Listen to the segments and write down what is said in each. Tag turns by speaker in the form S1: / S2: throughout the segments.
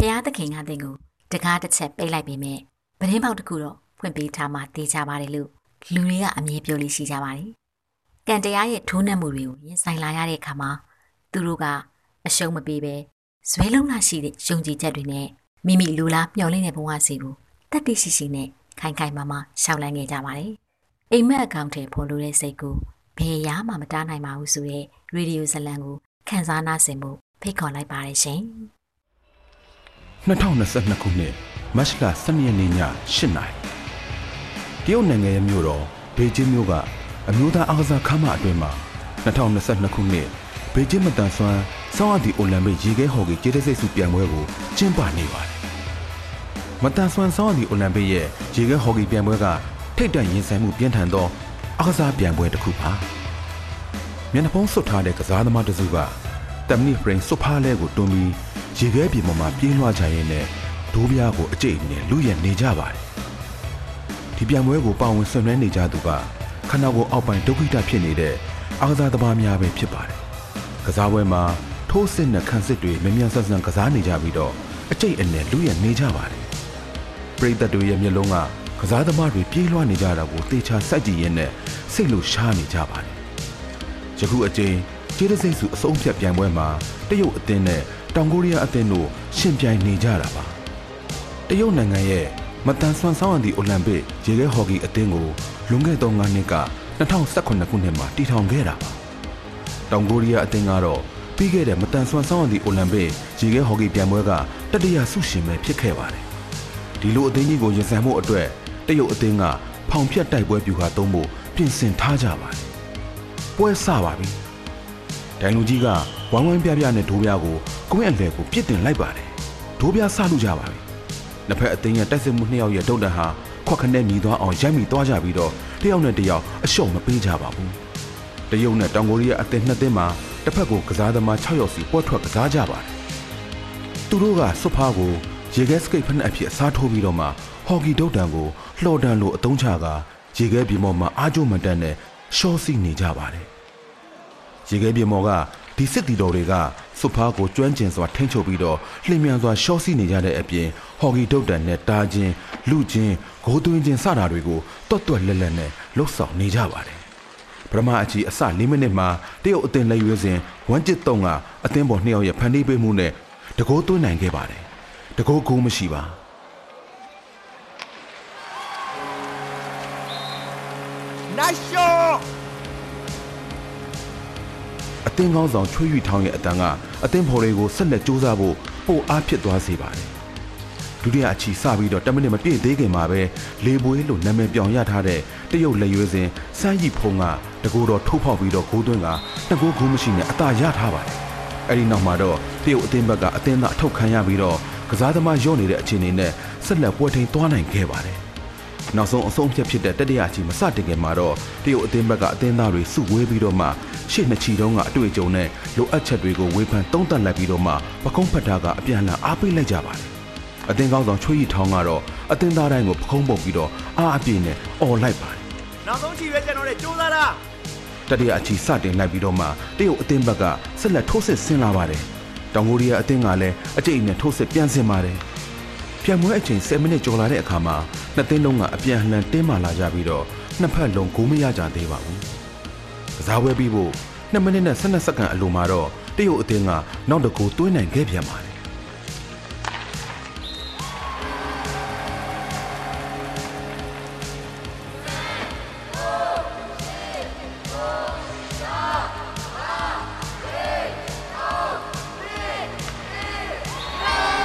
S1: ဖျားသခင်ကတင်ကိုတကားတစ်ချက်ပိတ်လိုက်ပြီးမြဲပရင်းပေါက်တစ်ခုတော့ဖွင့်ပေးထားမှတေးကြပါတယ်လို့လူတွေကအမြင်ပြောလို့ရှိကြပါတယ်။ကံတရားရဲ့ထိုးနှက်မှုတွေကိုရင်ဆိုင်လာရတဲ့အခါမှာသူတို့ကအရှုံးမပေးပဲဇွဲလုံးလာရှိတဲ့ယုံကြည်ချက်တွေနဲ့မိမိလူလားမျှော်လင့်တဲ့ဘဝစီကိုတက်တိရှိရှိနဲ့ခိုင်ခိုင်မာမာရှောက်လန်းခဲ့ကြပါတယ်။အိမ်မက်အကောင့်ထဲဖော်လို့တဲ့စိတ်ကိုဘယ်ရာမှမတားနိုင်ပါဘူးဆိုတဲ့ရေဒီယိုဇလံကိုခန်းစားနာဆင်မှုဖိတ်ခေါ်လိုက်ပါတယ်ရှင်။
S2: 2022ခုနှစ်မတ်လ12ရက်နေ့ည8:00နာရီတရုတ်နိုင်ငံရဲ့မြို့တော်ဘေကျင်းမြို့ကအမျိုးသားအားကစားခမ်းမအတွင်းမှာ2022ခုနှစ်ဘေကျင်းမတန်ဆွမ်းဆောင်းအပ်ဒီအိုလံပစ်ရေခဲဟော်ကီကျေးဇူးစိတ်စုပြိုင်ပွဲကိုကျင်းပနေပါတယ်။မတန်ဆွမ်းဆောင်းအပ်ဒီအိုလံပစ်ရဲ့ရေခဲဟော်ကီပြိုင်ပွဲကထိတ်တန့်ရင်ဆိုင်မှုပြင်းထန်သောအားကစားပြိုင်ပွဲတစ်ခုပါ။မျက်နှာဖုံးစွတ်ထားတဲ့ကစားသမားတစုက တမ်နီဖရင်စွဖားလဲကိုတွန်းပြီးရေခဲပြင်ပေါ်မှာပြေးလွှားကြရင်းနဲ့ဒိုးပြားကိုအကျိတ်နဲ့လူရံနေကြပါတယ်ဒီပြံပွဲကိုပါဝင်ဆွနွဲနေကြသူကခန္ဓာကိုယ်အောက်ပိုင်းဒုက္ခိတဖြစ်နေတဲ့အာသာတဘာများပဲဖြစ်ပါတယ်ကစားပွဲမှာထိုးစစ်နဲ့ခံစစ်တွေမမြန်ဆန်ဆန်ကစားနေကြပြီးတော့အကျိတ်အနယ်လူရံနေကြပါတယ်ပရိသတ်တွေရဲ့မျက်လုံးကကစားသမားတွေပြေးလွှားနေကြတာကိုတေချာစိုက်ကြည့်ရင်းနဲ့စိတ်လိုရှားနေကြပါတယ်ယခုအချိန် ကျေးတစိတ်စုအစုံဖြတ်ပြိုင်ပွဲမှာတရုတ်အသင်းနဲ့တောင်ကိုရီးယားအသင်းတို့ရှင်ပြိုင်နေကြတာပါ။တရုတ်နိုင်ငံရဲ့မတန်ဆွမ်းဆောင်ရသည့်အိုလံပစ်ရေခဲဟော်ကီအသင်းကိုလွန်ခဲ့သော9နှစ်က2018ခုနှစ်မှာတည်ထောင်ခဲ့တာပါ။တောင်ကိုရီးယားအသင်းကတော့ပြီးခဲ့တဲ့မတန်ဆွမ်းဆောင်ရသည့်အိုလံပစ်ရေခဲဟော်ကီပြိုင်ပွဲကတတိယဆုရှင်ပဲဖြစ်ခဲ့ပါတယ်။ဒီလိုအသင်းကြီးကိုရင်ဆိုင်မှုအတွက်တရုတ်အသင်းကဖောင်ဖြတ်တိုက်ပွဲပြူဟာသုံးဖို့ပြင်ဆင်ထားကြပါတယ်။ပွဲစပါပြီ။ ဒိုင်လူကြီးကဝိုင်းဝိုင်းပြပြနဲ့ဒိုးပြကိုကွင်းအလဲကိုပြစ်တင်လိုက်ပါတယ်။ဒိုးပြဆလူကြပါပြီ။နှစ်ဖက်အသင်းရဲ့တိုက်စစ်မှုနှစ်ယောက်ရဲ့ဒုတ်တန်ဟာခွက်ခနဲ့မြည်သွားအောင်ရိုက်မိသွားကြပြီးတော့တယောက်နဲ့တယောက်အရှုံးမပေးကြပါဘူး။တရုတ်နဲ့တောင်ကိုရီးယားအသင်းနှစ်သင်းမှာတစ်ဖက်ကိုကစားသမား6ယောက်စီပွဲထွက်ကစားကြပါတယ်။သူတို့ကစွတ်ဖားကိုရေခဲစကိတ်ဖက်နဲ့အဖြစ်အစားထိုးပြီးတော့မှဟော်ကီဒုတ်တန်ကိုလှော်တန်လိုအသုံးချကရေခဲပြေမော်မှာအားကျိုးမတန်နဲ့ရှော့စီနေကြပါတယ်။ ရေခဲပြေမော်ကဒီစစ်တီတော်တွေကစွတ်ဖားကိုကျွမ်းကျင်စွာထိန်းချုပ်ပြီးတော့လှင်မြန်စွာရှော့စီနေကြတဲ့အပြင်ဟော်ကီဒုတ်တန်နဲ့တားချင်းလူချင်းဂိုးသွင်းချင်းစတာတွေကိုတွတ်တွတ်လက်လက်နဲ့လှုပ်ဆောင်နေကြပါတယ်။ပထမအချီအစ၄မိနစ်မှာတရုတ်အသင်းလက်ရွေးစဉ်ဝမ်ကျစ်တုံးကအသင်းပေါ်နှစ်ယောက်ရဲ့ဖန်တီးပေးမှုနဲ့တကိုးသွင်းနိုင်ခဲ့ပါတယ်။တကိုးကိုမရှိပါ။
S3: နာရှော့
S2: အသင်းကောင်းဆောင်ချွေးယူထောင်းရဲ့အတန်ကအသင်းဖော်တွေကိုဆက်လက်စူးစမ်းဖို့ပိုအားဖြစ်သွားစေပါတယ်ဒုတိယအချီစပြီးတော့10မိနစ်မပြည့်သေးခင်မှာပဲလေပွေးလို့နာမည်ပြောင်ရထားတဲ့တရုတ်လက်ရွေးစဉ်စမ်းရီဖုံးကတကူတော်ထိုးဖောက်ပြီးတော့ဂိုးသွင်းကတကူဂိုးမရှိနဲ့အသာရထားပါတယ်အဲ့ဒီနောက်မှာတော့တရုတ်အသင်းဘက်ကအသင်းသားအထုတ်ခံရပြီးတော့ကစားသမားရော့နေတဲ့အခြေအနေနဲ့ဆက်လက်ပွဲထိန်သွားနိုင်ခဲ့ပါတယ် နောက်ဆုံးအဆုံးဖြတ်ဖြစ်တဲ့တတိယအချီမစတင်ခင်မှာတော့တရုတ်အသင်းဘက်ကအသင်းသားတွေစုဝေးပြီးတော့မှရှေ့နှစ်ချီတုံးကအတွေ့အကြုံနဲ့လိုအပ်ချက်တွေကိုဝေဖန်သုံးသပ်လိုက်ပြီးတော့မှပကုံးဖတ်တာကအပြန်အလှန်အားပေးလိုက်ကြပါတယ်အသင်းကောင်းဆောင်ချွေးရီထောင်းကတော့အသင်းသားတိုင်းကိုပကုံးပုတ်ပြီးတော့အားအပြည့်နဲ့អော်လိုက်ပါတယ်
S3: နောက်ဆုံးချီပဲကျွန်တော်တို့စူးစမ်းတာ
S2: တတိယအချီစတင်လိုက်ပြီးတော့မှတရုတ်အသင်းဘက်ကဆက်လက်ထိုးစစ်ဆင်လာပါတယ်တောင်ကိုရီးယားအသင်းကလည်းအကျိတ်နဲ့ထိုးစစ်ပြန်ဆင်ပါတယ် ပြန်မွေးအချိန်10မိနစ်ကျော်လာတဲ့အခါမှာနှစ်သင်းလုံးကအပြန်အလှန်တင်းမာလာကြပြီးတော့နှစ်ဖက်လုံးဂိုးမရကြသေးပါဘူးကစားပွဲပြီးဖို့2မိနစ်နဲ့12စက္ကန့်အလိုမှာတော့တရုတ်အသင်းကနောက်တစ်ကိုသွင်းနိုင်ခဲ့ပြန်ပါတယ်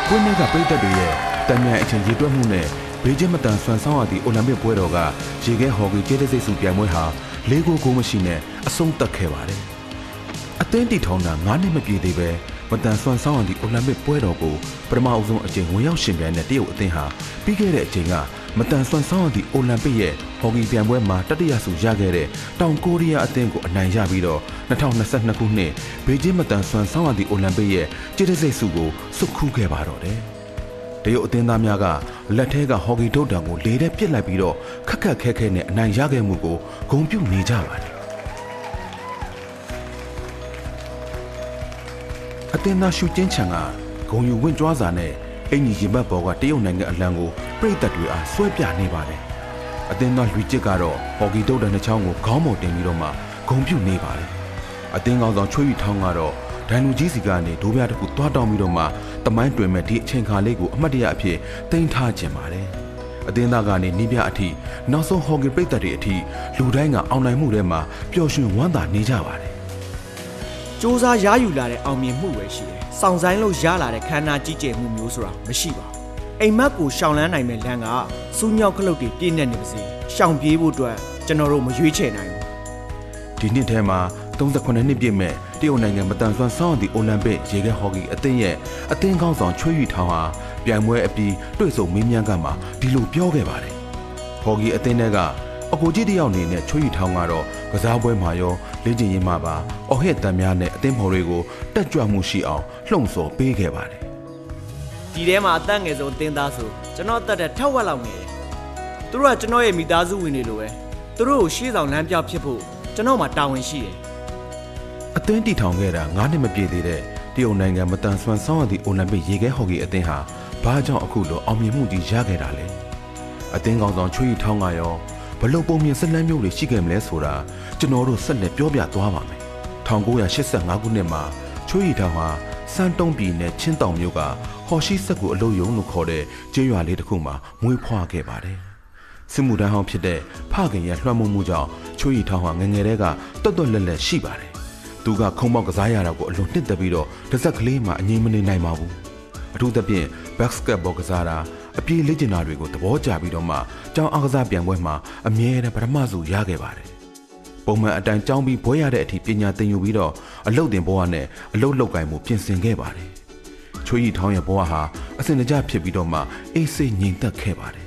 S2: ကွင်းထဲကပြည်သက်တွေရဲ့ တန်မြန်အချိန်ရေတွက်မှုနဲ့ဘေးချင်းမတန်ဆွမ်းဆောင်ရသည့်အိုလံပစ်ပွဲတော်ကရေခဲဟော်ကီကျေးတဲ့စိတ်စုပြိုင်ပွဲဟာလေးကိုကိုမရှိနဲ့အဆုံးသတ်ခဲ့ပါတယ်။အသင်းတီထောင်တာ9နှစ်မပြည့်သေးပဲမတန်ဆွမ်းဆောင်ရသည့်အိုလံပစ်ပွဲတော်ကိုပထမအဆုံးအကြိမ်ဝင်ရောက်ရှင်ပြိုင်တဲ့တရုတ်အသင်းဟာပြီးခဲ့တဲ့အချိန်ကမတန်ဆွမ်းဆောင်ရသည့်အိုလံပစ်ရဲ့ဟော်ကီပြိုင်ပွဲမှာတတိယဆုရခဲ့တဲ့တောင်ကိုရီးယားအသင်းကိုအနိုင်ရပြီးတော့2022ခုနှစ်ဘေကျင်းမတန်ဆွမ်းဆောင်ရသည့်အိုလံပစ်ရဲ့ကျေးတဲ့စိတ်ဆုကိုစုခူးခဲ့ပါတော့တယ်။ တရုတ်အသင်းသားများကလက်ထဲကဟော်ကီဒုတ်တံကိုလေထဲပစ်လိုက်ပြီးတော့ခက်ခက်ခဲခဲနဲ့အနိုင်ရခဲ့မှုကိုဂုဏ်ပြုနေကြပါတယ်အသင်းသားရှူချင်းချန်ကဂုံယူဝင့်ကြွားစာနဲ့အင်ကြီးရင်ဘတ်ဘော်ကတရုတ်နိုင်ငံအလံကိုပြည်သက်တွေအားဆွဲပြနေပါတယ်အသင်းသားလူကျစ်ကတော့ဟော်ကီတုတ်တန်တစ်ချောင်းကိုခေါင်းပေါ်တင်ပြီးတော့မှဂုံပြုတ်နေပါတယ်အသင်းကောင်းဆောင်ချွေးရီထောင်းကတော့ ဒိုင်လူကြီးစီကနေဒိုးပြတစ်ခုသွားတောင်းပြီးတော့မှတမိုင်းတွင်မဲ့ဒီအချိန်ခါလေးကိုအမှတ်တရအဖြစ်တင်ထားခြင်းပါတယ်အသင်းသားကနေနီးပြအထိနောက်ဆုံးဟော်ကီပြည်သက်တွေအထိလူတိုင်းကအောင်နိုင်မှုထဲမှာပျော်ရွှင်ဝမ်းသာနေကြပါတယ်
S3: စ조사ရယူလာတဲ့အောင်မြင်မှုပဲရှိတယ်။စောင့်ဆိုင်လို့ရလာတဲ့ခန္ဓာကြီးကျယ်မှုမျိုးဆိုတာမရှိပါဘူး။အိမ်မက်ကိုရှောင်လန်းနိုင်မဲ့လမ်းကစူးညောက်ခလုတ်တွေပြည့်နေနေပါစေ။ရှောင်ပြေးဖို့အတွက်ကျွန်တော်တို့မရွေးချယ်နိုင်ဘူး
S2: ဒီနှစ်ထဲမှာ38နှစ်ပြည့်မဲ့ တရုတ်နိုင်ငံမတန်ဆွမ်းဆောင်းသည့်အိုလံပစ်ရေခဲဟော်ကီအသင်းရဲ့အသင်းကောင်းဆောင်ချွေးရီထောင်ဟာပြိုင်ပွဲအပြီးတွေ့ဆုံမင်းမြန်းကမှဒီလိုပြောခဲ့ပါတယ်။ဟော်ကီအသင်းတွေက အကိုကြီးတယောက်အနေနဲ့ချွေးရီထောင်ကတော့ကစားပွဲမှာရောလေ့ကျင့်ရေးမှာပါအော်ဟစ်တန်များနဲ့အသင်းဖော်တွေကိုတက်ကြွမှုရှိအောင်လှုံ့ဆော်ပေးခဲ့ပါတယ်။
S3: ဒီထဲမှာအသက်ငယ်ဆုံးအတင်းသားဆိုကျွန်တော်အသက်တဲ့ထက်ဝက်လောက်ငယ်တယ်။သူတို့ကကျွန်တော်ရဲ့မိသားစုဝင်တွေလိုပဲ။သူတို့ကိုရှေ့ဆောင်လမ်းပြဖြစ်ဖို့ကျွန်တော်မှတာဝန်ရှိတယ်
S2: အသင်းတီထောင်ခဲ့တာ9နှစ်မပြည့်သေးတဲ့တရုတ်နိုင်ငံမတန်ဆွမ်းဆောင်းသည့်အိုလံပစ်ရေခဲဟော်ကီအသင်းဟာဘာကြောင့်အခုလိုအောင်မြင်မှုကြီးရခဲ့တာလဲအသင်းကောင်ဆောင်ချွေးရီထောင်းကရောဘလို့ပုံမြင်ဆက်လန်းမျိုးတွေရှိခဲ့မလဲဆိုတာကျွန်တော်တို့ဆက်လက်ပြောပြသွားပါမယ်1985ခုနှစ်မှာချွေးရီထောင်းဟာစန်းတုံးပြည်နယ်ချင်းတောင်မြို့ကဟော်ရှိဆက်ကိုအလုပ်ယုံလို့ခေါ်တဲ့ကျေးရွာလေးတစ်ခုမှာမွေးဖွားခဲ့ပါတယ်စစ်မှုထမ်းဟောင်းဖြစ်တဲ့ဖခင်ရဲ့လွှမ်းမိုးမှုကြောင့်ချွေးရီထောင်းဟာငယ်ငယ်တည်းကတွတ်တွတ်လက်လက်ရှိပါတယ် သူကခုံပေါက်ကစားရတာကိုအလွန်နှစ်သက်ပြီးတော့တစ်စက်ကလေးမှအငြိမ်မနေနိုင်ပါဘူးအထူးသဖြင့်ဘတ်စကတ်ဘောကစားတာအပြေးလေ့ကျင့်တာတွေကိုသဘောကျပြီးတော့မှကျောင်းအားကစားပြိုင်ပွဲမှာအမြဲတမ်းပထမဆုရခဲ့ပါတယ်ပုံမှန်အတိုင်းကျောင်းပြီးဘွဲရတဲ့အထိပညာသင်ယူပြီးတော့အလုပ်တင်ဘဝနဲ့အလုပ်လောက်ကင်မှုပြင်ဆင်ခဲ့ပါတယ်ချွေးရီထောင်းရဲ့ဘဝဟာအစဉ်တကျဖြစ်ပြီးတော့မှအေးစိတ်ငြိမ်သက်ခဲ့ပါတယ်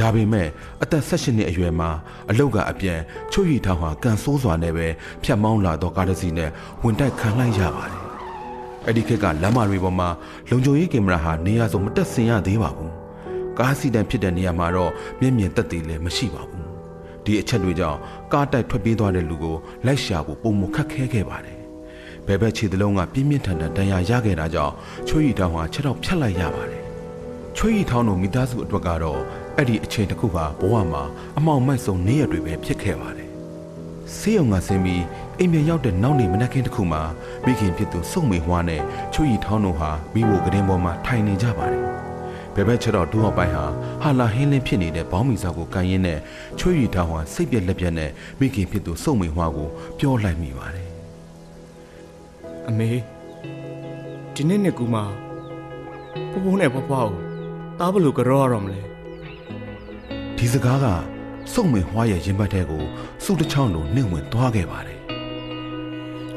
S2: ဒါပေမဲ့အသက်16နှစ်အရွယ်မှာအလုတ်ကအပြန်ချွတ်ရီထောင်ဟာကန်ဆိုးစွာနဲ့ပဲဖြတ်မောင်းလာတော့ကားတစ်စီးနဲ့ဝင်တိုက်ခံလိုက်ရပါတယ်။အဲ့ဒီခေတ်ကလမ်းမတွေပေါ်မှာလုံခြုံရေးကင်မရာဟာနေရာစုံမတက်ဆင်ရသေးပါဘူး။ကားစီတန်ဖြစ်တဲ့နေရာမှာတော့မျက်မြင်သက်သေလည်းမရှိပါဘူး။ဒီအချက်တွေကြောင့်ကားတိုက်ထွက်ပြေးသွားတဲ့လူကိုလိုက်ရှာဖို့ပုံမခက်ခဲခဲ့ပါတယ်။ဘယ်ဘက်ခြေသလုံးကပြင်းပြင်းထန်ထန်ဒဏ်ရာရခဲ့တာကြောင့်ချွတ်ရီထောင်ဟာခြေတော့ဖြတ်လိုက်ရပါတယ်။ချွေးရီထောင်းတို့မိသားစုအတွက်ကတော့ အဲ့ဒီအချိန်တစ်ခုဟာဘဝမှာအမောင်မိုက်ဆုံးနေ့ရက်တွေပဲဖြစ်ခဲ့ပါတယ်။ဆေးရုံကဆင်းပြီးအိမ်ပြန်ရောက်တဲ့နောက်နေ့မနက်ခင်းတစ်ခုမှာမိခင်ဖြစ်သူစုံမေဟွားနဲ့ချွေးရီထောင်းတို့ဟာမိဖို့ကတင်းပေါ်မှာထိုင်နေကြပါတယ်။ဘယ်ဘက်ချက်တော့ဒူဟောက်ပိုင်းဟာဟာလာဟင်းလင်းဖြစ်နေတဲ့ဘောင်းမီစာကိုကန်ရင်းနဲ့ချွေးရီထောင်းဟာစိတ်ပြက်လက်ပြက်နဲ့မိခင်ဖြစ်သူစုံမေဟွားကိုပြောလိုက်မိပါတယ်။
S3: အမေဒီနေ့နှစ်ကူမှာဖိုးဖိုးနဲ့ဖွားဖွားကိုတားဘလို့ကြောရတော့မလဲ။
S2: ဒီစကားကစုံမေဟွားရဲ့ရင်ဘတ်ထဲကိုစုတစ်ချောင်းလိုနှင့်ဝင်သွားခဲ့ပါတယ်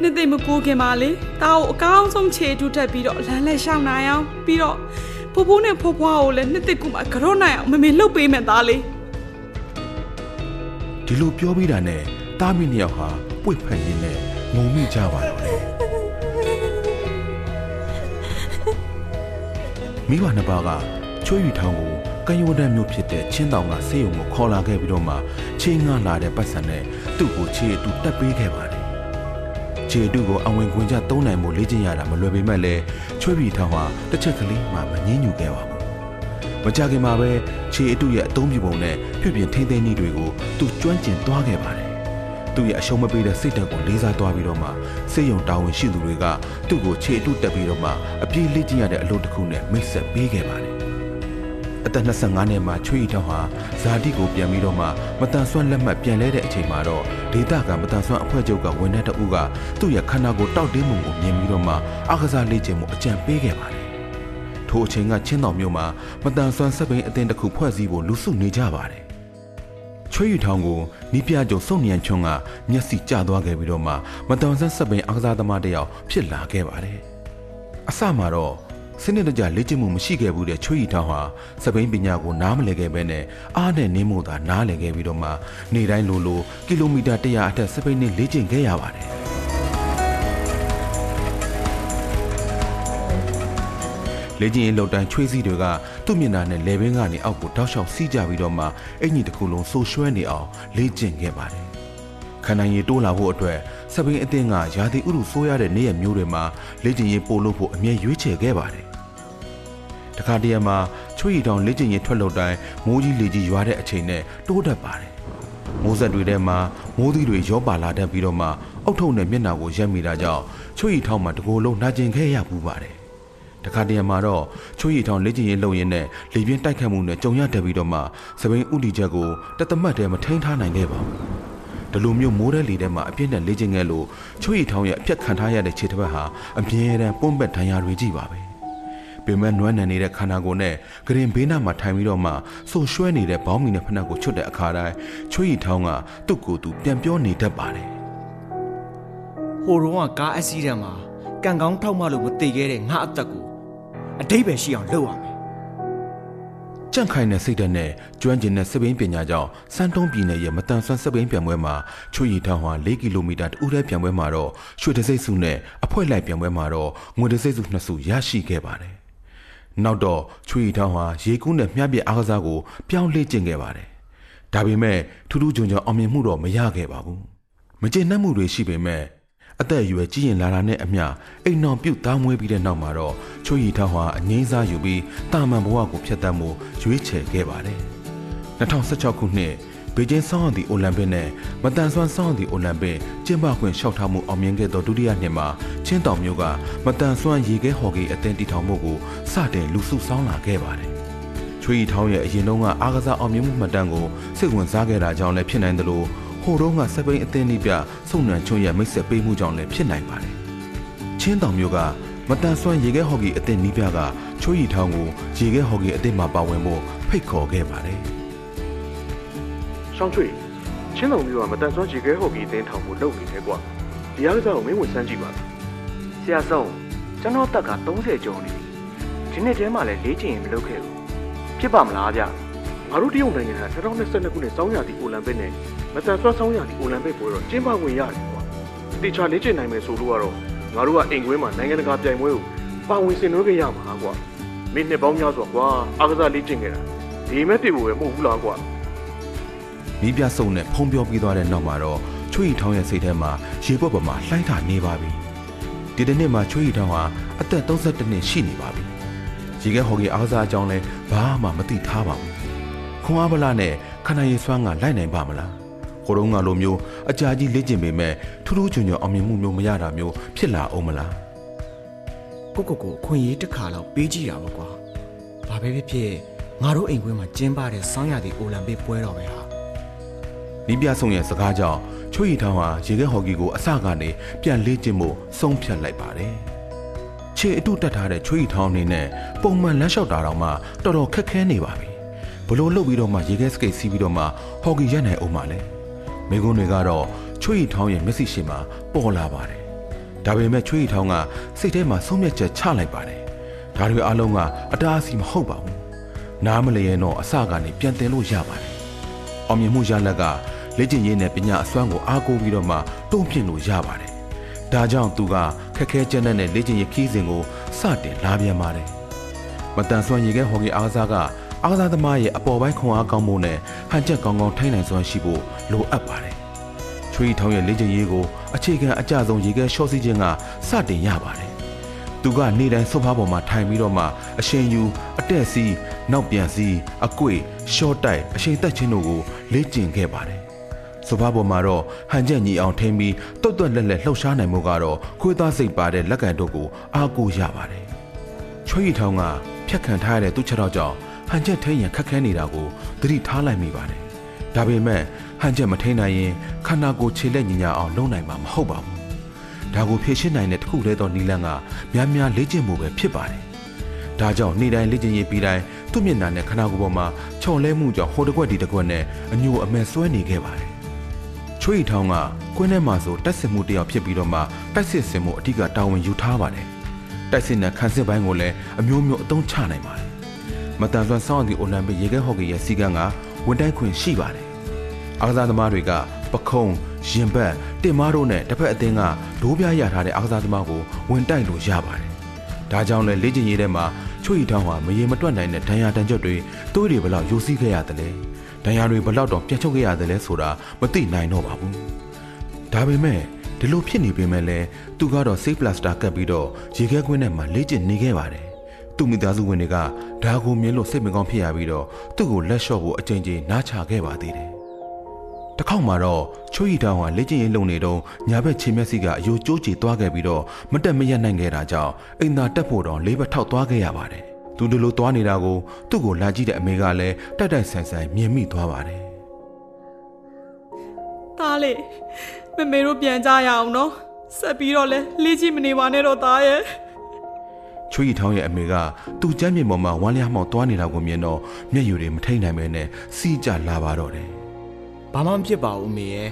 S4: နှစ်သိမ့်မကိုခင်ပါလေတားကိုအကောင်းဆုံးခြေတူးတက်ပြီးတော့လမ်းလက်ရှောင်းနိုင်အောင်ပြီးတော့ဖိုးဖိုးနဲ့ဖွားဖွားကိုလည်းနှစ်သိမ့်ကူမှာကြောနိုင်အောင်မမေလှုပ်ပေးမယ်သားလေး
S2: ဒီလိုပြောပြီးတာနဲ့တားမိနှစ်ယောက်ဟာပွေ့ဖက်ရင်းနဲ့ငုံမိကြပါတော့တယ်မိဘနှစ်ပါးကချွေးရီထောင်ကို ကံရိုးတန်းမျိုးဖြစ်တဲ့ချင်းတောင်ကဆေးရုံကိုခေါ်လာခဲ့ပြီးတော့မှချင်းငှလာတဲ့ပတ်စံနဲ့သူ့ကိုခြေအတူတက်ပေးခဲ့ပါတယ်ခြေအတူကိုအဝင်ခွင်ကျသုံးနိုင်မှုလေ့ကျင့်ရတာမလွယ်ပေမဲ့လည်းချွေးရီထောင်ဟာတစ်ချက်ကလေးမှမငင်းညူခဲ့ပါဘူးမကြခင်မှာပဲခြေအတုရဲ့အသုံးပြုပုံနဲ့ပြုပြင်ထိန်းသိမ်းနည်းတွေကိုသူကျွမ်းကျင်သွားခဲ့ပါတယ်။သူ့ရဲ့အရှုံးမပေးတဲ့စိတ်ဓာတ်ကိုလေးစားသွားပြီးတော့မှစိတ်ယုံတာဝန်ရှိသူတွေကသူ့ကိုခြေအတုတက်ပြီးတော့မှအပြေးလေ့ကျင့်ရတဲ့အလုပ်တစ်ခုနဲ့မိတ်ဆက်ပေးခဲ့ပါတယ်။ အသက်25နှစ်မှာချွေးရီတောင်ဟာဇာတိကိုပြန်ပြီးတော့မှမတန်ဆွမ်းလက်မှတ်ပြန်လဲတဲ့အချိန်မှာတော့ဒေတာကမတန်ဆွမ်းအဖွဲ့ချုပ်ကဝန်ထမ်းတအုပ်ကသူ့ရဲ့ခန္ဓာကိုယ်တောက်တင်းမှုကိုမြင်ပြီးတော့မှအားကစားလေ့ကျင့်မှုအကြံပေးခဲ့ပါတယ်ထိုအချိန်ကချင်းတော်မြို့မှာမတန်ဆွမ်းစက်ပိန်အသင်းတစ်ခုဖွဲ့စည်းဖို့လူစုနေကြပါတယ်။ချွေးရီထောင်ကိုနီးပြကျုံစုံမြန်ချွန်းကမျက်စိကျသွားခဲ့ပြီးတော့မှမတန်ဆွမ်းစက်ပိန်အားကစားသမားတစ်ယောက်ဖြစ်လာခဲ့ပါတယ်။အစမှာတော့ စနစ်တကျလေ့ကျင့်မှုမရှိခဲ့ဘူးတဲ့ချွေးရီထောင်ဟာစပိန်ပညာကိုနားမလည်ခဲ့ဘဲနဲ့အားနဲ့နင်းမို့သာနားလည်ခဲ့ပြီးတော့မှနေတိုင်းလိုလိုကီလိုမီတာ100အထက်စပိန်နဲ့လေ့ကျင့်ခဲ့ရပါတယ်။လေကျင်ရင်လောက်တန်းချွေးစည်းတွေကသူ့မျက်နှာနဲ့လေဘင်းကနေအောက်ကိုတောက်လျှောက်စီးကြပြီးတော့မှအင်ကြီးတစ်ခုလုံးဆိုရွှဲနေအောင်လေ့ကျင့်ခဲ့ပါတယ်။ ခန္ဓာရည်တိုးလာဖို့အတွက်စပိန်အသင်းကရာသီဥတုဆိုးရတဲ့နေ့ရက်မျိုးတွေမှာလေ့ကျင့်ရေးပို့လို့ဖို့အမြဲရွေးချယ်ခဲ့ပါတယ်။တခါတရံမှာချွေရီတောင်လက်ကျင်ရင်ထွက်လို့တိုင်းမိုးကြီးလေကြီးရွာတဲ့အချိန်နဲ့တိုးတက်ပါတယ်မိုးဆက်တွေထဲမှာမိုးသီးတွေရောပါလာတတ်ပြီးတော့မှအုတ်ထုံနဲ့မျက်နှာကိုရက်မိတာကြောင့်ချွေရီထောင်မှာတကိုယ်လုံးနှာကျင်ခဲ့ရပူပါတယ်တခါတရံမှာတော့ချွေရီထောင်လက်ကျင်ရင်လုံရင်းနဲ့လေပြင်းတိုက်ခတ်မှုနဲ့ကြုံရတက်ပြီးတော့မှစပိန်ဥတီချက်ကိုတသမတ်တည်းမထိန်ထားနိုင်ခဲ့ပါဘူး ဒီလိုမျိုးမိုးတဲ့လေထဲမှာအပြည့်နဲ့လေ့ကျင့်ခဲ့လို့ချွေရီထောင်ရဲ့အပြက်ခံထားရတဲ့ခြေတစ်ဖက်ဟာအမြဲတမ်းပွန့်ပက်ဒဏ်ရာတွေကြီးပါပဲပင်မနွမ်းနယ်နေတဲ့ခန္ဓာကိုယ်နဲ့ဂရင်ဘေးနားမှာထိုင်ပြီးတော့မှဆိုရွှဲနေတဲ့ဘောင်းမီနဲ့ဖနက်ကိုချွတ်တဲ့အခါတိုင်းချွေရီထောင်ကသူ့ကိုယ်သူပြန်ပြောနေတတ်ပါတယ်
S3: ဟိုတော့ကကားအက်ဆီဒန့်မှာကံကောင်းထောက်မှလို့မတည်ခဲ့တဲ့ငါအသက်ကိုအတိတ်ပဲရှိအောင်လုပ်ရမယ်
S2: ကြန့်ခိုင်တဲ့စိတ်ဓာတ်နဲ့ကျွမ်းကျင်တဲ့စပိန်ပညာကြောင့်စမ်းတုံးပြည်နယ်ရဲ့မတန်ဆွမ်းစပိန်ပြန်ပွဲမှာချွေရီထောင်ဟာ4ကီလိုမီတာတူတဲ့ပြန်ပွဲမှာတော့ရွှေတစိမ့်စုနဲ့အဖွဲလိုက်ပြန်ပွဲမှာတော့ငွေတစိမ့်စုနှစ်စုရရှိခဲ့ပါတယ်။နောက်တော့ချွေရီထောင်ဟာရေကူးနဲ့မြှပ်ပြအားကစားကိုပြောင်းလဲကျင့်ခဲ့ပါတယ်။ဒါပေမဲ့ထူးထူးချွန်ချွန်အောင်မြင်မှုတော့မရခဲ့ပါဘူး။မကျေနပ်မှုတွေရှိပေမဲ့ အသက်အရွယ်ကြီးရင်လာတာနဲ့အမျှအိမ်အောင်ပြုတ်သားမွေးပြီးတဲ့နောက်မှာတော့ချွေရီထောင်ဟာအငိမ့်စားယူပြီးတာမန်ဘဝကိုဖျက်ဆီးမှုရွေးချယ်ခဲ့ပါတယ်။2016ခုနှစ်ဘေကျင်းဆောင်းအောင်ဒီအိုလံပစ်နဲ့မတန်ဆွမ်းဆောင်းအောင်ဒီအိုလံပစ်ကျင်းပခွင့်လျှောက်ထားမှုအောင်မြင်ခဲ့သောဒုတိယနှစ်မှာချင်းတောင်မျိုးကမတန်ဆွမ်းရေခဲဟော်ကီအသင်းတည်ထောင်မှုကိုစတင်လူစုဆောင်းလာခဲ့ပါတယ်။ချွေရီထောင်ရဲ့အရင်တုန်းကအားကစားအောင်မြင်မှုမှတ်တမ်းကိုစိတ်ဝင်စားခဲ့တာကြောင့်လည်းဖြစ်နိုင်တယ်လို့ ဟိုတုန်းကစပိန်အသင်းဤပြစုံနံချွန်ရဲ့မိတ်ဆက်ပေးမှုကြောင့်လည်းဖြစ်နိုင်ပါတယ်။ချင်းတောင်မျိုးကမတန်ဆွမ်းရေခဲဟော်ကီအသင်းဤပြကချွေရီထောင်ကိုရေခဲဟော်ကီအသင်းမှာပါဝင်ဖို့ဖိတ်ခေါ်ခဲ့ပါတယ်။
S5: ရှောင်းချွေချင်းတော်မျိုးကမတန်ဆွမ်းခြေခဲဟော်ကီအသင်းထောင်ကိုလုပ်နေတယ်ကွာဒီအားကစားကိုမင်းဝင်စမ်းကြည့်ပါလား
S6: ဆရာဆုံးကျွန်တော်တက်က30ကျော်နေပြီဒီနေ့တည်းမှလည်းလေ့ကျင့်ရင်မလုပ်ခဲ့ဘူးဖြစ်ပါမလားဗျ
S5: ငါတို့တရုတ်နိုင်ငံက2022ခုနှစ်စောင်းရာသီအိုလံပစ်နဲ့ မတန်ဆွမ်းစောင်းရာသီအိုလံပစ်ပွဲတော့ကျင်းပဝင်ရတယ်ကွာတေချာလေ့ကျင့်နိုင်မယ်ဆိုလို့ကတော့ငါတို့ကအိမ်ကွင်းမှာနိုင်ငံတကာပြိုင်ပွဲကိုပါဝင်ဆင်နွှဲခဲ့ရမှာကွာမင်းနှစ်ပေါင်းများစွာကွာအားကစားလေ့ကျင့်ခဲ့တာဒီမဲ့ပြဖို့ပဲမဟုတ်ဘူးလားကွာ
S2: နီးပြဆုံနဲ့ဖုံးပြောပြီးသွားတဲ့နောက်မှာတော့ချွေရီထောင်းရဲ့စိတ်ထဲမှာရေပွက်ပေါ်မှာလှိုင်းတာနေပါပြီဒီတစ်နှစ်မှာချွေရီထောင်းဟာအသက်32နှစ်ရှိနေပါပြီရေခဲဟော်ကီအားကစားအကြောင်းလဲဘာမှမသိထားပါဘူးခွန်အားဗလာနဲ့ခန္ဓာရည်စွမ်းကလိုက်နိုင်ပါမလား ဟိုတုန်းကလိုမျိုးအကြာကြီးလေ့ကျင့်ပေမဲ့ထူးထူးချွန်ချွန်အောင်မြင်မှုမျိုးမရတာမျိုးဖြစ်လာအောင်မလား
S3: ကိုကိုကိုအခွင့်အရေးတစ်ခါတော့ပေးကြည့်တာပေါ့ကွာဘာပဲဖြစ်ဖြစ်ငါတို့အိမ်ကွင်းမှာကျင်းပတဲ့ဆောင်းရသည့်အိုလံပစ်ပွဲတော်ပဲဟာ
S2: နီးပြဆုံရဲ့စကားကြောင့်ချွေရီထောင်းဟာရေခဲဟော်ကီကိုအစကနေပြန်လေ့ကျင့်ဖို့ဆုံးဖြတ်လိုက်ပါတယ်။ခြေအတုတက်ထားတဲ့ချွေရီထောင်းအနေနဲ့ပုံမှန်လမ်းလျှောက်တာတော့မှတော်တော်ခက်ခဲနေပါပြီ။ဘလို့လုတ်ပြီးတော့မှရေခဲစကိတ်စီးပြီးတော့မှဟော်ကီရက်နိုင်အောင်ပါလေ။ မိကုန်းတွေကတော့ချွေရီထောင်းရဲ့မျက်စိရှိမှာပေါ်လာပါတယ်။ဒါပေမဲ့ချွေရီထောင်းကစိတ်ထဲမှာဆုံးဖြတ်ချက်ချလိုက်ပါတယ်။ဒါတွေအလုံးကအတားအဆီးမဟုတ်ပါဘူး။နားမလျင်တော့အစကနေပြန်တင်လို့ရပါတယ်။အောင်မြင်မှုရလက်ကလေ့ကျင့်ရေးနဲ့ပညာအစွမ်းကိုအားကိုးပြီးတော့မှတုံ့ပြန်လို့ရပါတယ်။ဒါကြောင့်သူကခက်ခဲကြမ်းတမ်းတဲ့လေ့ကျင့်ရေးခီးစဉ်ကိုစတင်လာပြန်ပါတယ်။မတန်ဆွမ်းရေခဲဟော်ကီအားကစားက အားကစားသမားရဲ့အပေါ်ပိုင်းခွန်အားကောင်းဖို့နဲ့ဟန်ချက်ကောင်းကောင်းထိုင်နိုင်စွမ်းရှိဖို့လိုအပ်ပါတယ်။ချွေးထောင်းရဲ့လေ့ကျင့်ရေးကိုအခြေခံအကျဆုံးရေခဲရှော့စီခြင်းကစတင်ရပါတယ်။သူကနေတိုင်းဆုပ်ဖားပေါ်မှာထိုင်ပြီးတော့မှအရှင်ယူအတက်စီးနောက်ပြန်စီးအကွေရှော့တိုက်အရှင်တက်ချင်းတို့ကိုလေ့ကျင့်ခဲ့ပါတယ်။ဆုပ်ဖားပေါ်မှာတော့ဟန်ချက်ညီအောင်ထိမ့်ပြီးတုတ်တွက်လက်လက်လှုပ်ရှားနိုင်မှုကတော့ခွေးသားစိတ်ပါတဲ့လက်ကန်တို့ကိုအားကိုးရပါတယ်။ချွေးရီထောင်းကဖြတ်ခံထားရတဲ့သူ့ချက်တော့ကြောင့် ဟန်ချက်ထိန်ရန်ခက်ခဲနေတာကိုသတိထားလိုက်မိပါတယ်။ဒါပေမဲ့ဟန်ချက်မထိန်နိုင်ရင်ခန္ဓာကိုယ်ခြေလက်ညီညာအောင်လုပ်နိုင်မှာမဟုတ်ပါဘူး။ဒါကိုဖြည့်ရှင်းနိုင်တဲ့တစ်ခုတည်းသောနီလန်းကများများလေ့ကျင့်မှုပဲဖြစ်ပါတယ်။ဒါကြောင့်နေ့တိုင်းလေ့ကျင့်ရေးပြီးတိုင်းသူ့မျက်နှာနဲ့ခန္ဓာကိုယ်ပေါ်မှာချော်လဲမှုကြောင့်ဟိုတစ်ကွက်ဒီတစ်ကွက်နဲ့အညိုအမဲဆွဲနေခဲ့ပါတယ်။ချွေးထောင်းကကွင်းထဲမှာဆိုတိုက်စစ်မှုတစ်ယောက်ဖြစ်ပြီးတော့မှတိုက်စစ်စင်မှုအထက်ကတာဝန်ယူထားပါတယ်။တိုက်စစ်နဲ့ခန်းစစ်ပိုင်းကိုလည်းအမျိုးမျိုးအသုံးချနိုင်ပါတယ်။ မတန်ဆွမ်းဆောင်းအသည့်အိုလံပစ်ရေခဲဟော့ကီရဲ့စီကံကဝင်တိုက်ခွင့်ရှိပါတယ်။အားကစားသမားတွေကပခုံးရင်ဘတ်တင်မားတို့နဲ့တစ်ဖက်အသင်းကဒိုးပြရထားတဲ့အားကစားသမားကိုဝင်တိုက်လို့ရပါတယ်။ဒါကြောင့်လဲလေ့ကျင့်ရေးထဲမှာချွေရီထောင်းဟာမရေမတွက်နိုင်တဲ့ဒဏ်ရာတန်ကြွတွေသွေးတွေဘလောက်ယိုစီးခဲ့ရတယ်လဲ။ဒဏ်ရာတွေဘလောက်တော့ပြန်ချုပ်ခဲ့ရတယ်လဲဆိုတာမသိနိုင်တော့ပါဘူး။ဒါပေမဲ့ဒီလိုဖြစ်နေပေမဲ့လည်းသူကတော့ safe plaster ကပ်ပြီးတော့ရေခဲကွင်းထဲမှာလေ့ကျင့်နေခဲ့ပါတယ်။ သူ့မိသားစုဝင်တွေကဒါကိုမြင်လို့စိတ်မကောင်းဖြစ်ရပြီးတော့သူ့ကိုလက်လျှော့ဖို့အကြိမ်ကြိမ်နားချခဲ့ပါသေးတယ်။တစ်ခေါက်မှာတော့ချွေးရီတောင်ဟာလက်ကျင်ရင်လုံနေတော့ညာဘက်ခြေမျက်စိကအယိုးကျိုးချီသွားခဲ့ပြီးတော့မတက်မရက်နိုင်ခဲ့တာကြောင့်အိမ်သာတက်ဖို့တော့လေးဘက်ထောက်သွားခဲ့ရပါတယ်။သူတို့လိုသွားနေတာကိုသူ့ကိုလာကြည့်တဲ့အမေကလည်းတိုက်တိုက်ဆန်ဆန်မြင်မိသွားပါတယ်။။
S4: သားလေးမမေတို့ပြန်ကြရအောင်နော်။ဆက်ပြီးတော့လဲလေးကြီးမနေပါနဲ့တော့သားရဲ့။
S2: ချွေးရီထောင်းရဲ့အမေကသူ့ကျမ်းမြေပေါ်မှာဝမ်းလျားမှောက်သွားနေတာကိုမြင်တော့မျက်ရည်တွေမထိန်နိုင်ပဲနဲ့စီးကြလာပါတော့တယ်
S3: ဘာမှမဖြစ်ပါဘူးမေရဲ့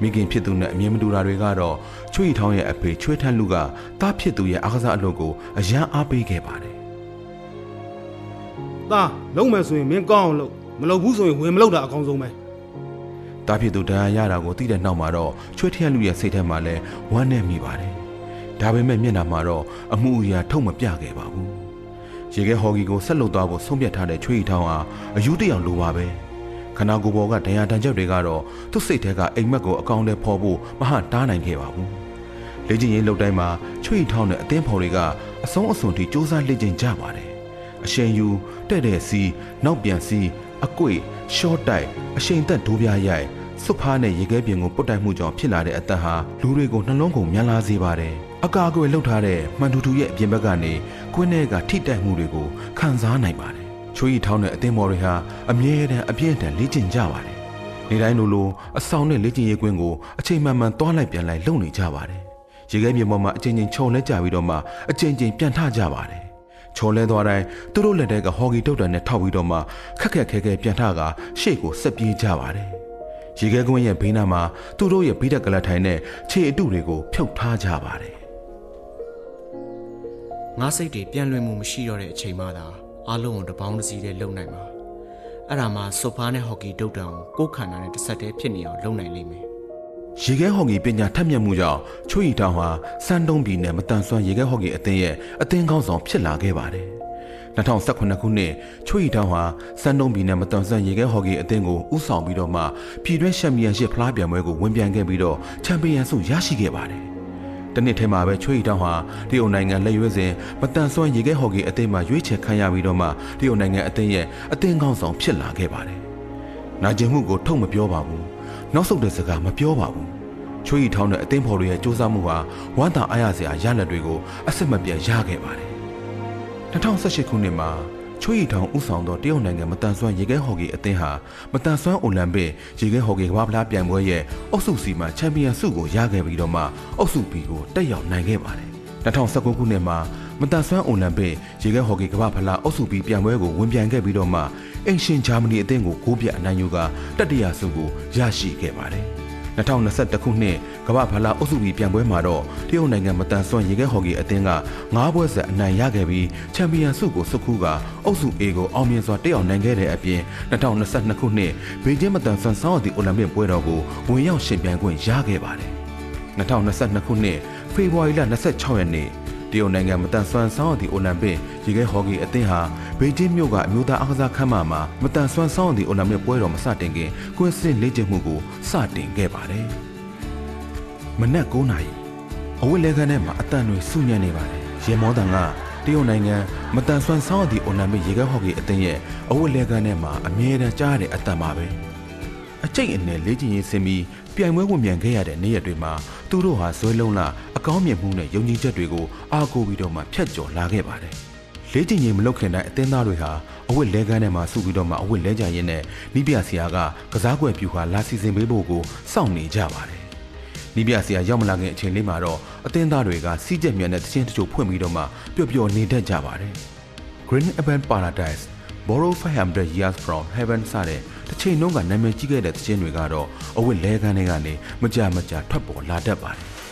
S2: မိခင်ဖြစ်သူနဲ့အမြင်မတူတာတွေကတော့ချွေးရီထောင်းရဲ့အဖေချွေးထန်းလူကတားဖြစ်သူရဲ့အားကစားအလုပ်ကိုအယံအားပေးခဲ့ပါတယ်။
S7: သားလုံးမယ်ဆိုရင်မင်းကောင်းအောင်လုပ်မလုပ်ဘူးဆိုရင်ဝင်မလုပ်တာအကောင်းဆုံးပဲ။
S2: တားဖြစ်သူတရားရတာကိုသိတဲ့နောက်မှာတော့ချွေးထန်းလူရဲ့စိတ်ထဲမှာလည်းဝမ်းနဲ့မိပါတယ်။ ဒါပေမဲ့မျက်နှာမှာတော့အမှုအရာထုတ်မပြခဲ့ပါဘူး။ရေခဲဟော်ဂီကိုဆက်လုပ်သွားဖို့ဆုံးဖြတ်ထားတဲ့ချွေးရီထောင်းဟာအယူတယောက်လိုပါပဲ။ခနာကိုဘောကဒဏ်ရာတန်ချက်တွေကတော့သူ့စိတ်ထဲကအိမ်မက်ကိုအကောင့်ထဲဖော်ဖို့မဟတားနိုင်ခဲ့ပါဘူး။လေ့ကျင့်ရေးလုပ်တိုင်းမှာချွေရီထောင်းနဲ့အသင်းဖော်တွေကအဆုံးအစွန်ထိစူးစမ်းလေ့ကျင့်ကြပါတယ်။အရှင်ယူတဲ့တဲ့စီနောက်ပြန်စီအကွေရှော့တိုက်အရှိန်သက်ဒိုးပြားရိုက်စွတ်ဖားနဲ့ရေခဲပြင်ကိုပုတ်တိုက်မှုကြောင့်ဖြစ်လာတဲ့အသက်ဟာလူတွေကိုနှလုံးကုန်မြန်လာစေပါတယ်။ အကာအကွယ်လှုပ်ထားတဲ့မှန်တူတူရဲ့အပြင်ဘက်ကနေကွင်းထဲကထိတိုက်မှုတွေကိုခံစားနိုင်ပါတယ်။ချွေးရီထောင်းတဲ့အသင်းမော်တွေဟာအမြဲတမ်းအပြည့်အထန်လေ့ကျင့်ကြပါတယ်။နေတိုင်းလိုလိုအဆောင်နဲ့လေ့ကျင့်ရေးကွင်းကိုအချိန်မှန်မှန်သွားလိုက်ပြန်လိုက်လုပ်နေကြပါတယ်။ရေခဲပြင်ပေါ်မှာအချိန်ချင်းခြုံလဲကြပြီးတော့မှအချိန်ချင်းပြန်ထကြပါတယ်။ချော်လဲသွားတိုင်းသူတို့လက်ထဲကဟော်ဂီတုတ်တန်နဲ့ထောက်ပြီးတော့မှခက်ခက်ခဲခဲပြန်ထကရှေ့ကိုဆက်ပြေးကြပါတယ်။ရေခဲကွင်းရဲ့ဘေးနားမှာသူတို့ရဲ့ဘိဒက်ကလတ်ထိုင်နဲ့ခြေအတုတွေကိုဖြုတ်ထားကြပါတယ်
S3: ငါစိတ်တွေပြန်လွင်မှုမရှိတော့တဲ့အချိန်မှသာအားလုံးကိုတပေါင်းတစ်စီးတည်းလုံနိုင်မှာအဲ့ဒါမှဆိုဖာနဲ့ဟော်ကီတုတ်တံကိုကိုယ်ခန္ဓာနဲ့တစ်ဆက်တည်းဖြစ်နေအောင်လုပ်နိုင်လိမ့်မယ်။
S2: ရေခဲဟော်ဂီပညာထက်မြက်မှုကြောင့်ချွေရီတောင်ဟာစမ်းတုံးပြည်နယ်မတန်ဆွမ်းရေခဲဟော်ဂီအသင်းရဲ့အသင်းကောင်းဆောင်ဖြစ်လာခဲ့ပါတယ်။2018ခုနှစ်ချွေရီတောင်ဟာစမ်းတုံးပြည်နယ်မတန်ဆွမ်းရေခဲဟော်ဂီအသင်းကိုဥဆောင်ပြီးတော့မှပြည်တွင်းချန်ပီယံရှစ်ဖလားပြိုင်ပွဲကိုဝင်ပြိုင်ခဲ့ပြီးတော့ချန်ပီယံဆုရရှိခဲ့ပါတယ်။ တနစ်ထဲမှာပဲချွေရီတောင်ဟာတရုတ်နိုင်ငံလက်ရွေးစဉ်မတန်ဆွမ်းရေခဲဟော်ဂီအသင်းမှာရွေးချယ်ခံရပြီးတော့မှတရုတ်နိုင်ငံအသင်းရဲ့အသင်းကောင်းဆောင်ဖြစ်လာခဲ့ပါတယ်။နာကျင်မှုကိုထုတ်မပြောပါဘူး။နောက်ဆုတ်တဲ့စကားမပြောပါဘူး။ချွေးရီထောင်းတဲ့အသင်းဖော်တွေရဲ့စူးစမ်းမှုဟာဝမ်းသာအားရစရာရလဒ်တွေကိုအစစ်မပြတ်ရခဲ့ပါတယ်။2018ခုနှစ်မှာ ချွေးရီထောင်းဥဆောင်သောတရုတ်နိုင်ငံမတန်ဆွမ်းရေခဲဟော်ကီအသင်းဟာမတန်ဆွမ်းအိုလံပစ်ရေခဲဟော်ကီကမ္ဘာ့ဖလားပြိုင်ပွဲရဲ့အုပ်စုစီမှာချန်ပီယံဆုကိုရခဲ့ပြီးတော့မှအုပ်စု B ကိုတက်ရောက်နိုင်ခဲ့ပါတယ်။2019ခုနှစ်မှာမတန်ဆွမ်းအိုလံပစ်ရေခဲဟော်ကီကမ္ဘာ့ဖလားအုပ်စု B ပြိုင်ပွဲကိုဝင်ပြိုင်ခဲ့ပြီးတော့မှအင်ရှင်ဂျာမနီအသင်းကိုဂိုးပြတ်အနိုင်ယူကတတိယဆုကိုရရှိခဲ့ပါတယ်။ 2021ခုနှစ်ကမ္ဘာဖလားအုပ်စုပြီးပြိုင်ပွဲမှာတော့တရုတ်နိုင်ငံမတန်ဆွမ်းရေခဲဟော်ကီအသင်းက9ပွဲဆက်အနိုင်ရခဲ့ပြီးချန်ပီယံဆုကိုစုခူးကအုပ်စု A ကိုအောင်မြင်စွာတက်ရောက်နိုင်ခဲ့တဲ့အပြင်2022ခုနှစ်ဘေကျင်းမတန်ဆွမ်းဆောင်းအသည့်အိုလံပစ်ပွဲတော်ကိုဝင်ရောက်ရှင်ပြိုင်ခွင့်ရခဲ့ပါတယ်2022ခုနှစ်ဖေဖော်ဝါရီလ26ရက်နေ့ တရုတ်နိုင်ငံမတန်ဆွမ်းဆောင်းအသည့်အိုလံပစ်ရေခဲဟော်ကီအသင်းဟာဘေကျင်းမြို့ကအမျိုးသားအားကစားခန်းမမှာမတန်ဆွမ်းဆောင်းအသည့်အိုလံပစ်ပွဲတော်မစတင်ခင်ကွင်းစင်လေ့ကျင့်မှုကိုစတင်ခဲ့ပါတယ်။မနက်9:00နာရီအဝတ်လဲခန်းထဲမှာအတန်တွေစုညံ့နေပါတယ်။ရေမောတန်ကတရုတ်နိုင်ငံမတန်ဆွမ်းဆောင်းအသည့်အိုလံပစ်ရေခဲဟော်ကီအသင်းရဲ့အဝတ်လဲခန်းထဲမှာအမြဲတမ်းကြားရတဲ့အတန်ပါပဲ။အကျိတ်အနယ်လေ့ကျင့်ရေးဆင်းပြီးပြိုင်ပွဲဝင်မြန်ခဲ့ရတဲ့နေ့ရက်တွေမှာ သူတို့ဟာဇွဲလုံးလာအကောင်းမြင်မှုနဲ့ယုံကြည်ချက်တွေကိုအားကိုးပြီးတော့မှဖျက်ကျော်လာခဲ့ပါတယ်။လေ့ကျင့်ရေးမလုပ်ခင်တိုင်းအသင်းသားတွေဟာအဝတ်လဲကန်းထဲမှာစုပြီးတော့မှအဝတ်လဲကြရင်းနဲ့နိပြဆရာကကစားကွက်ပြူဟာလာစီစဉ်ပေးဖို့ကိုစောင့်နေကြပါတယ်။နိပြဆရာရောက်မလာခင်အချိန်လေးမှာတော့အသင်းသားတွေကစီးကျက်မြန်တဲ့သချင်းတချို့ဖွင့်ပြီးတော့မှပျော်ပျော်နေတတ်ကြပါတယ်။ Green Urban Paradise Borrow 500 Years from Heaven စတဲ့တစ်ချိန်လုံးကနာမည်ကြီးခဲ့တဲ့သချင်းတွေကတော့အဝတ်လဲကန်းတွေကနေမကြမကြထွက်ပေါ်လာတတ်ပါတယ်။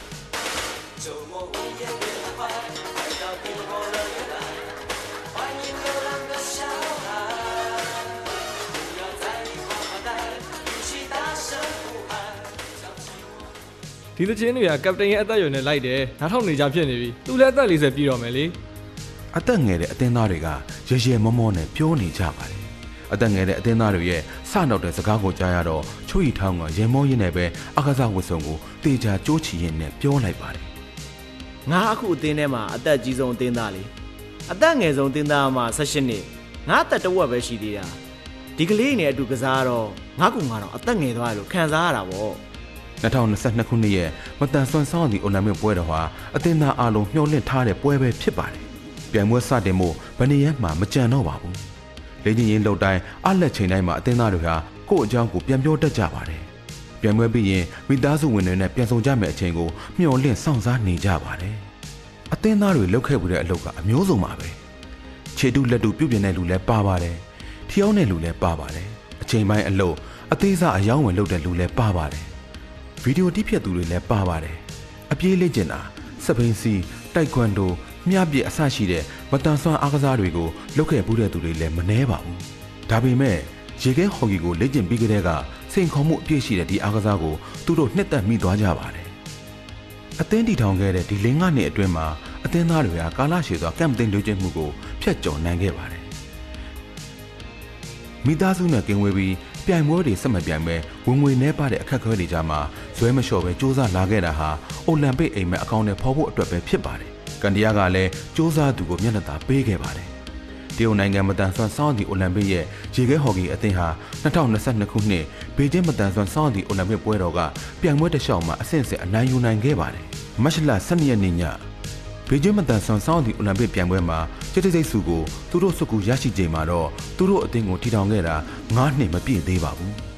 S8: ဒီသချင်းတွေကကပတိန်ရဲ့အသက်အရွယ်နဲ့လိုက်တယ်နားထောင်နေကြဖြစ်နေပြီသူလည်းအသက်40ပြည့်တော့မယ်လေ
S2: အသက်ငယ်တဲ့အသင်းသားတွေကရရမောမောနဲ့ပြောနေကြပါတယ်အသက်ငယ်တဲ့အသင်းသားတွေရဲ့စနောက်တဲ့စကားကိုကြားရတော့ချွေရီထောင်းကရေမောရင်းနဲ့ပဲအကစားဝတ်စုံကိုတေချာကြိုးချီရင်းနဲ့ပြောလိုက်ပါတယ်
S3: ငါအခုအသင်းထဲမှာအသက်ကြီးဆုံးအသင်းသားလေအသက်ငယ်ဆုံးတင်းသားမှာ18နှစ်ငါအသက်တဝက်ပဲရှိသေးတာဒီကလေးနဲ့အတူကစားတော့ငါကူငါတော့အသက်ငယ်သွားတယ်လို့ခံစားရတာပေါ့
S2: 2022ခုနှစ်ရဲ့မတန်ဆွမ်းဆောင်းသည့်အိုလံပစ်ပွဲတော်ဟာအသင်းသားအလုံးမျှော်လင့်ထားတဲ့ပွဲပဲဖြစ်ပါတယ်။ ပြိုင်ပွဲစတင်မှုဗနေရက်မှာမကြံတော့ပါဘူး။လေ့ကျင့်ရေးလုပ်တိုင်းအလက်ချိန်တိုင်းမှာအသင်းသားတွေဟာကိုယ့်အကြောင်းကိုပြန်ပြောတတ်ကြပါတယ်။ပြိုင်ပွဲပြီးရင်မိသားစုဝင်တွေနဲ့ပြန်ဆောင်ကြမယ့်အချိန်ကိုမျှော်လင့်စောင့်စားနေကြပါတယ်။အသင်းသားတွေလုပ်ခဲ့မှုတဲ့အလုပ်ကအမျိုးစုံပါပဲ။ခြေတုလက်တုပြုတ်ပြတဲ့လူလည်းပါပါတယ်။ထျောင်းတဲ့လူလည်းပါပါတယ်။အချိန်ပိုင်းအလုပ်အသေးစားအယောင်းဝင်လုပ်တဲ့လူလည်းပါပါတယ်။ဗီဒီယိုတိဖြတ်သူတွေလည်းပါပါတယ်အပြေးလေ့ကျင်တာစပိန်စီတိုက်ကွန်ဒို မြပြစ်အဆရှိတဲ့မတန်ဆွမ်းအားကစားတွေကိုလုပ်ခဲ့မှုတဲ့သူတွေလည်းမနှဲပါဘူးဒါပေမဲ့ရေခဲဟော်ကီကိုလေ့ကျင့်ပြီးကြတဲ့ကစိန်ခေါ်မှုအပြည့်ရှိတဲ့ဒီအားကစားကိုသူတို့နှစ်သက်မိသွားကြပါတယ်အသင်းတီထောင်ခဲ့တဲ့ဒီလင်းငါနှစ်အတွင်းမှာအသင်းသားတွေကကာလရှည်စွာကမ်ပသိန်းလေ့ကျင့်မှုကိုဖျက်ကျော်နိုင်ခဲ့ပါတယ်မိသားစုနဲ့ကင်ဝေးပြီးပြိုင်ပွဲတွေဆက်မပြိုင်ပဲဝင်ငွေနှဲပါတဲ့အခက်အခဲတွေကြားမှာဇွဲမလျှော့ပဲစူးစမ်းလာခဲ့တာဟာအိုလံပစ်အိမ်မက်အကောင့်နဲ့ဖော်ဖို့အတွက်ပဲဖြစ်ပါတယ်။ ကန်ဒီယာကလည်းစူးစမ်းသူကိုမျက်နှာသာပေးခဲ့ပါတယ်။တရုတ်နိုင်ငံမတန်ဆွမ်းစောင်းသည့်အိုလံပစ်ရဲ့ရေခဲဟော်ကီအသင်းဟာ2022ခုနှစ်ဘေကျင်းမတန်ဆွမ်းစောင်းသည့်အိုလံပစ်ပွဲတော်ကပြိုင်ပွဲတစ်လျှောက်မှာအဆင့်ဆင့်အနိုင်ယူနိုင်ခဲ့ပါတယ်။မတ်လ12ရက်နေ့ညဘေကျင်းမတန်ဆွမ်းစောင်းသည့်အိုလံပစ်ပြိုင်ပွဲမှာကျစ်တိတ်စိတ်စုကိုသူတို့စုကူရရှိချိန်မှာတော့သူတို့အသင်းကိုထီထောင်ခဲ့တာ9နှစ်မပြည့်သေးပါဘူး။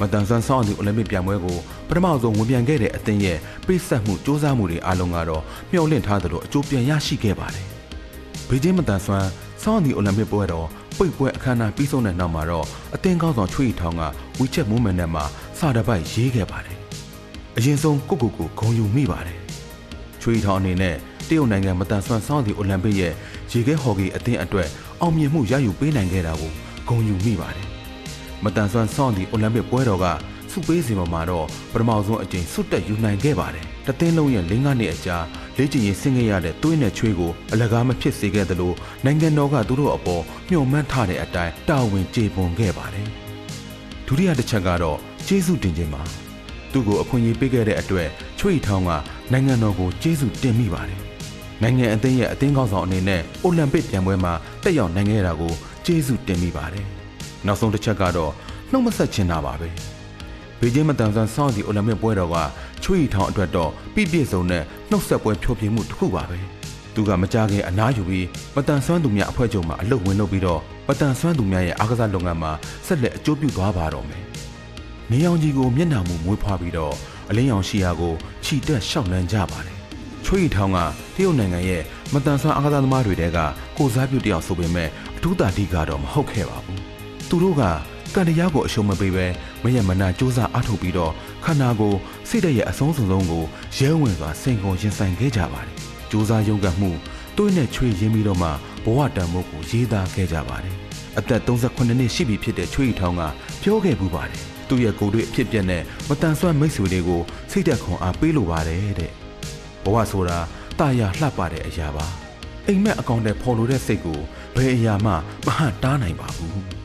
S2: မတန်ဆွမ်းစောင်းသည့်အိုလံပစ်ပြိုင်ပွဲကိုပထမဆုံးဝင်ပြန်ခဲ့တဲ့အသင်းရဲ့ပိတ်ဆက်မှုစ조사မှုတွေအားလုံးကတော့မျှော်လင့်ထားသလိုအကျိုးပြန်ရရှိခဲ့ပါတယ်။ဘေကျင်းမတန်ဆွမ်းစောင်းသည့်အိုလံပစ်ပွဲတော်ပိတ်ပွဲအခမ်းအနားပြီးဆုံးတဲ့နောက်မှာတော့အသင်းကောင်းဆောင်ချွေးထောင်ကဝီချက်မိုးမန်နဲ့မှစာတပိုက်ရေးခဲ့ပါတယ်။အရင်ဆုံးကိုကိုကိုဂုံယူမိပါတယ်။ချွေးထောင်အနေနဲ့တရုတ်နိုင်ငံမတန်ဆွမ်းစောင်းသည့်အိုလံပစ်ရဲ့ရေခဲဟော်ကီအသင်းအတွက်အောင်မြင်မှုရယူပေးနိုင်ခဲ့တာကိုဂုဏ်ယူမိပါတယ်။ မတန်ဆွမ်းစောင်းသည့်အိုလံပစ်ပွဲတော်ကစုပေးစီပေါ်မှာတော့ပထမဆုံးအကြိမ်စွတ်တက်ယူနိုင်ခဲ့ပါတယ်။တသင်းလုံးရဲ့လင်းကားနှစ်အကြာလေ့ကျင့်ရေးဆင်းခဲ့ရတဲ့သွေးနဲ့ချွေးကိုအလကားမဖြစ်စေခဲ့သလိုနိုင်ငံတော်ကသူတို့အပေါ်မျှော်မှန်းထားတဲ့အတိုင်းတာဝန်ကျေပွန်ခဲ့ပါတယ်။ဒုတိယတစ်ချက်ကတော့ကျေးဇူးတင်ခြင်းပါ။သူ့ကိုအခွင့်အရေးပေးခဲ့တဲ့အတွက်ချွေထောင်းကနိုင်ငံတော်ကိုကျေးဇူးတင်မိပါတယ်။နိုင်ငံအသင်းရဲ့အသင်းကောင်းဆောင်အနေနဲ့အိုလံပစ်ပြိုင်ပွဲမှာတက်ရောက်နိုင်ခဲ့တာကိုကျေးဇူးတင်မိပါတယ်။ နောက်ဆုံးတစ်ချက်ကတော့နှုတ်မဆက်ချင်တာပါပဲ။ဘေကျင်းမတန်ဆန်စောင့်သည့်အိုလံပစ်ပွဲတော်ကချွေထောင်းအတွက်တော့ပြည့်ပြည့်စုံတဲ့နှုတ်ဆက်ပွဲဖြိုပြမှုတစ်ခုပါပဲ။သူကမကြခင်အနားယူပြီးမတန်ဆွမ်းသူများအဖွဲ့ချုပ်မှာအလုပ်ဝင်လုပ်ပြီးတော့မတန်ဆွမ်းသူများရဲ့အားကစားလုပ်ငန်းမှာဆက်လက်အကျိုးပြုသွားပါတော့မယ်။နေအောင်ကြီးကိုမျက်နှာမူမွေးဖွားပြီးတော့အလင်းရောင်ရှီယာကိုခြိတက်ရှောက်လန်းကြပါတယ်။ချွေထောင်းကတရုတ်နိုင်ငံရဲ့မတန်ဆွမ်းအားကစားသမားတွေတဲကကိုစားပြုတယောက်ဆိုပေမဲ့အထူးတာဒီကတော့မဟုတ်ခဲ့ပါဘူး။ သူတို့ကကန်တရားကိုအရှုံးမပေးဘဲမရမနာစူးစမ်းအားထုတ်ပြီးတော့ခန္ဓာကိုယ်စိတ်ဓာတ်ရဲ့အဆုံးစုံဆုံးကိုရဲဝင်စွာစိန်ကုန်ရင်ဆိုင်ခဲ့ကြပါတယ်။စူးစမ်းရုံကမှုတွေးနဲ့ချွေရင်းပြီးတော့မှဘဝတန်ဖိုးကိုရေးသားခဲ့ကြပါတယ်။အသက်38နှစ်ရှိပြီဖြစ်တဲ့ချွေထောင်းကပြောခဲ့ပူပါတယ်။သူ့ရဲ့ကိုယ်တွေ့အဖြစ်ပြက်နဲ့မတန်ဆွမ်းမိတ်ဆွေတွေကိုစိတ်သက်ခွန်အားပေးလိုပါတယ်တဲ့။ဘဝဆိုတာတာယာလှပတဲ့အရာပါ။အိမ်မက်အကောင့်တဲ့ဖော်လို့တဲ့စိတ်ကိုဘယ်အရာမှမဟန့်တားနိုင်ပါဘူး။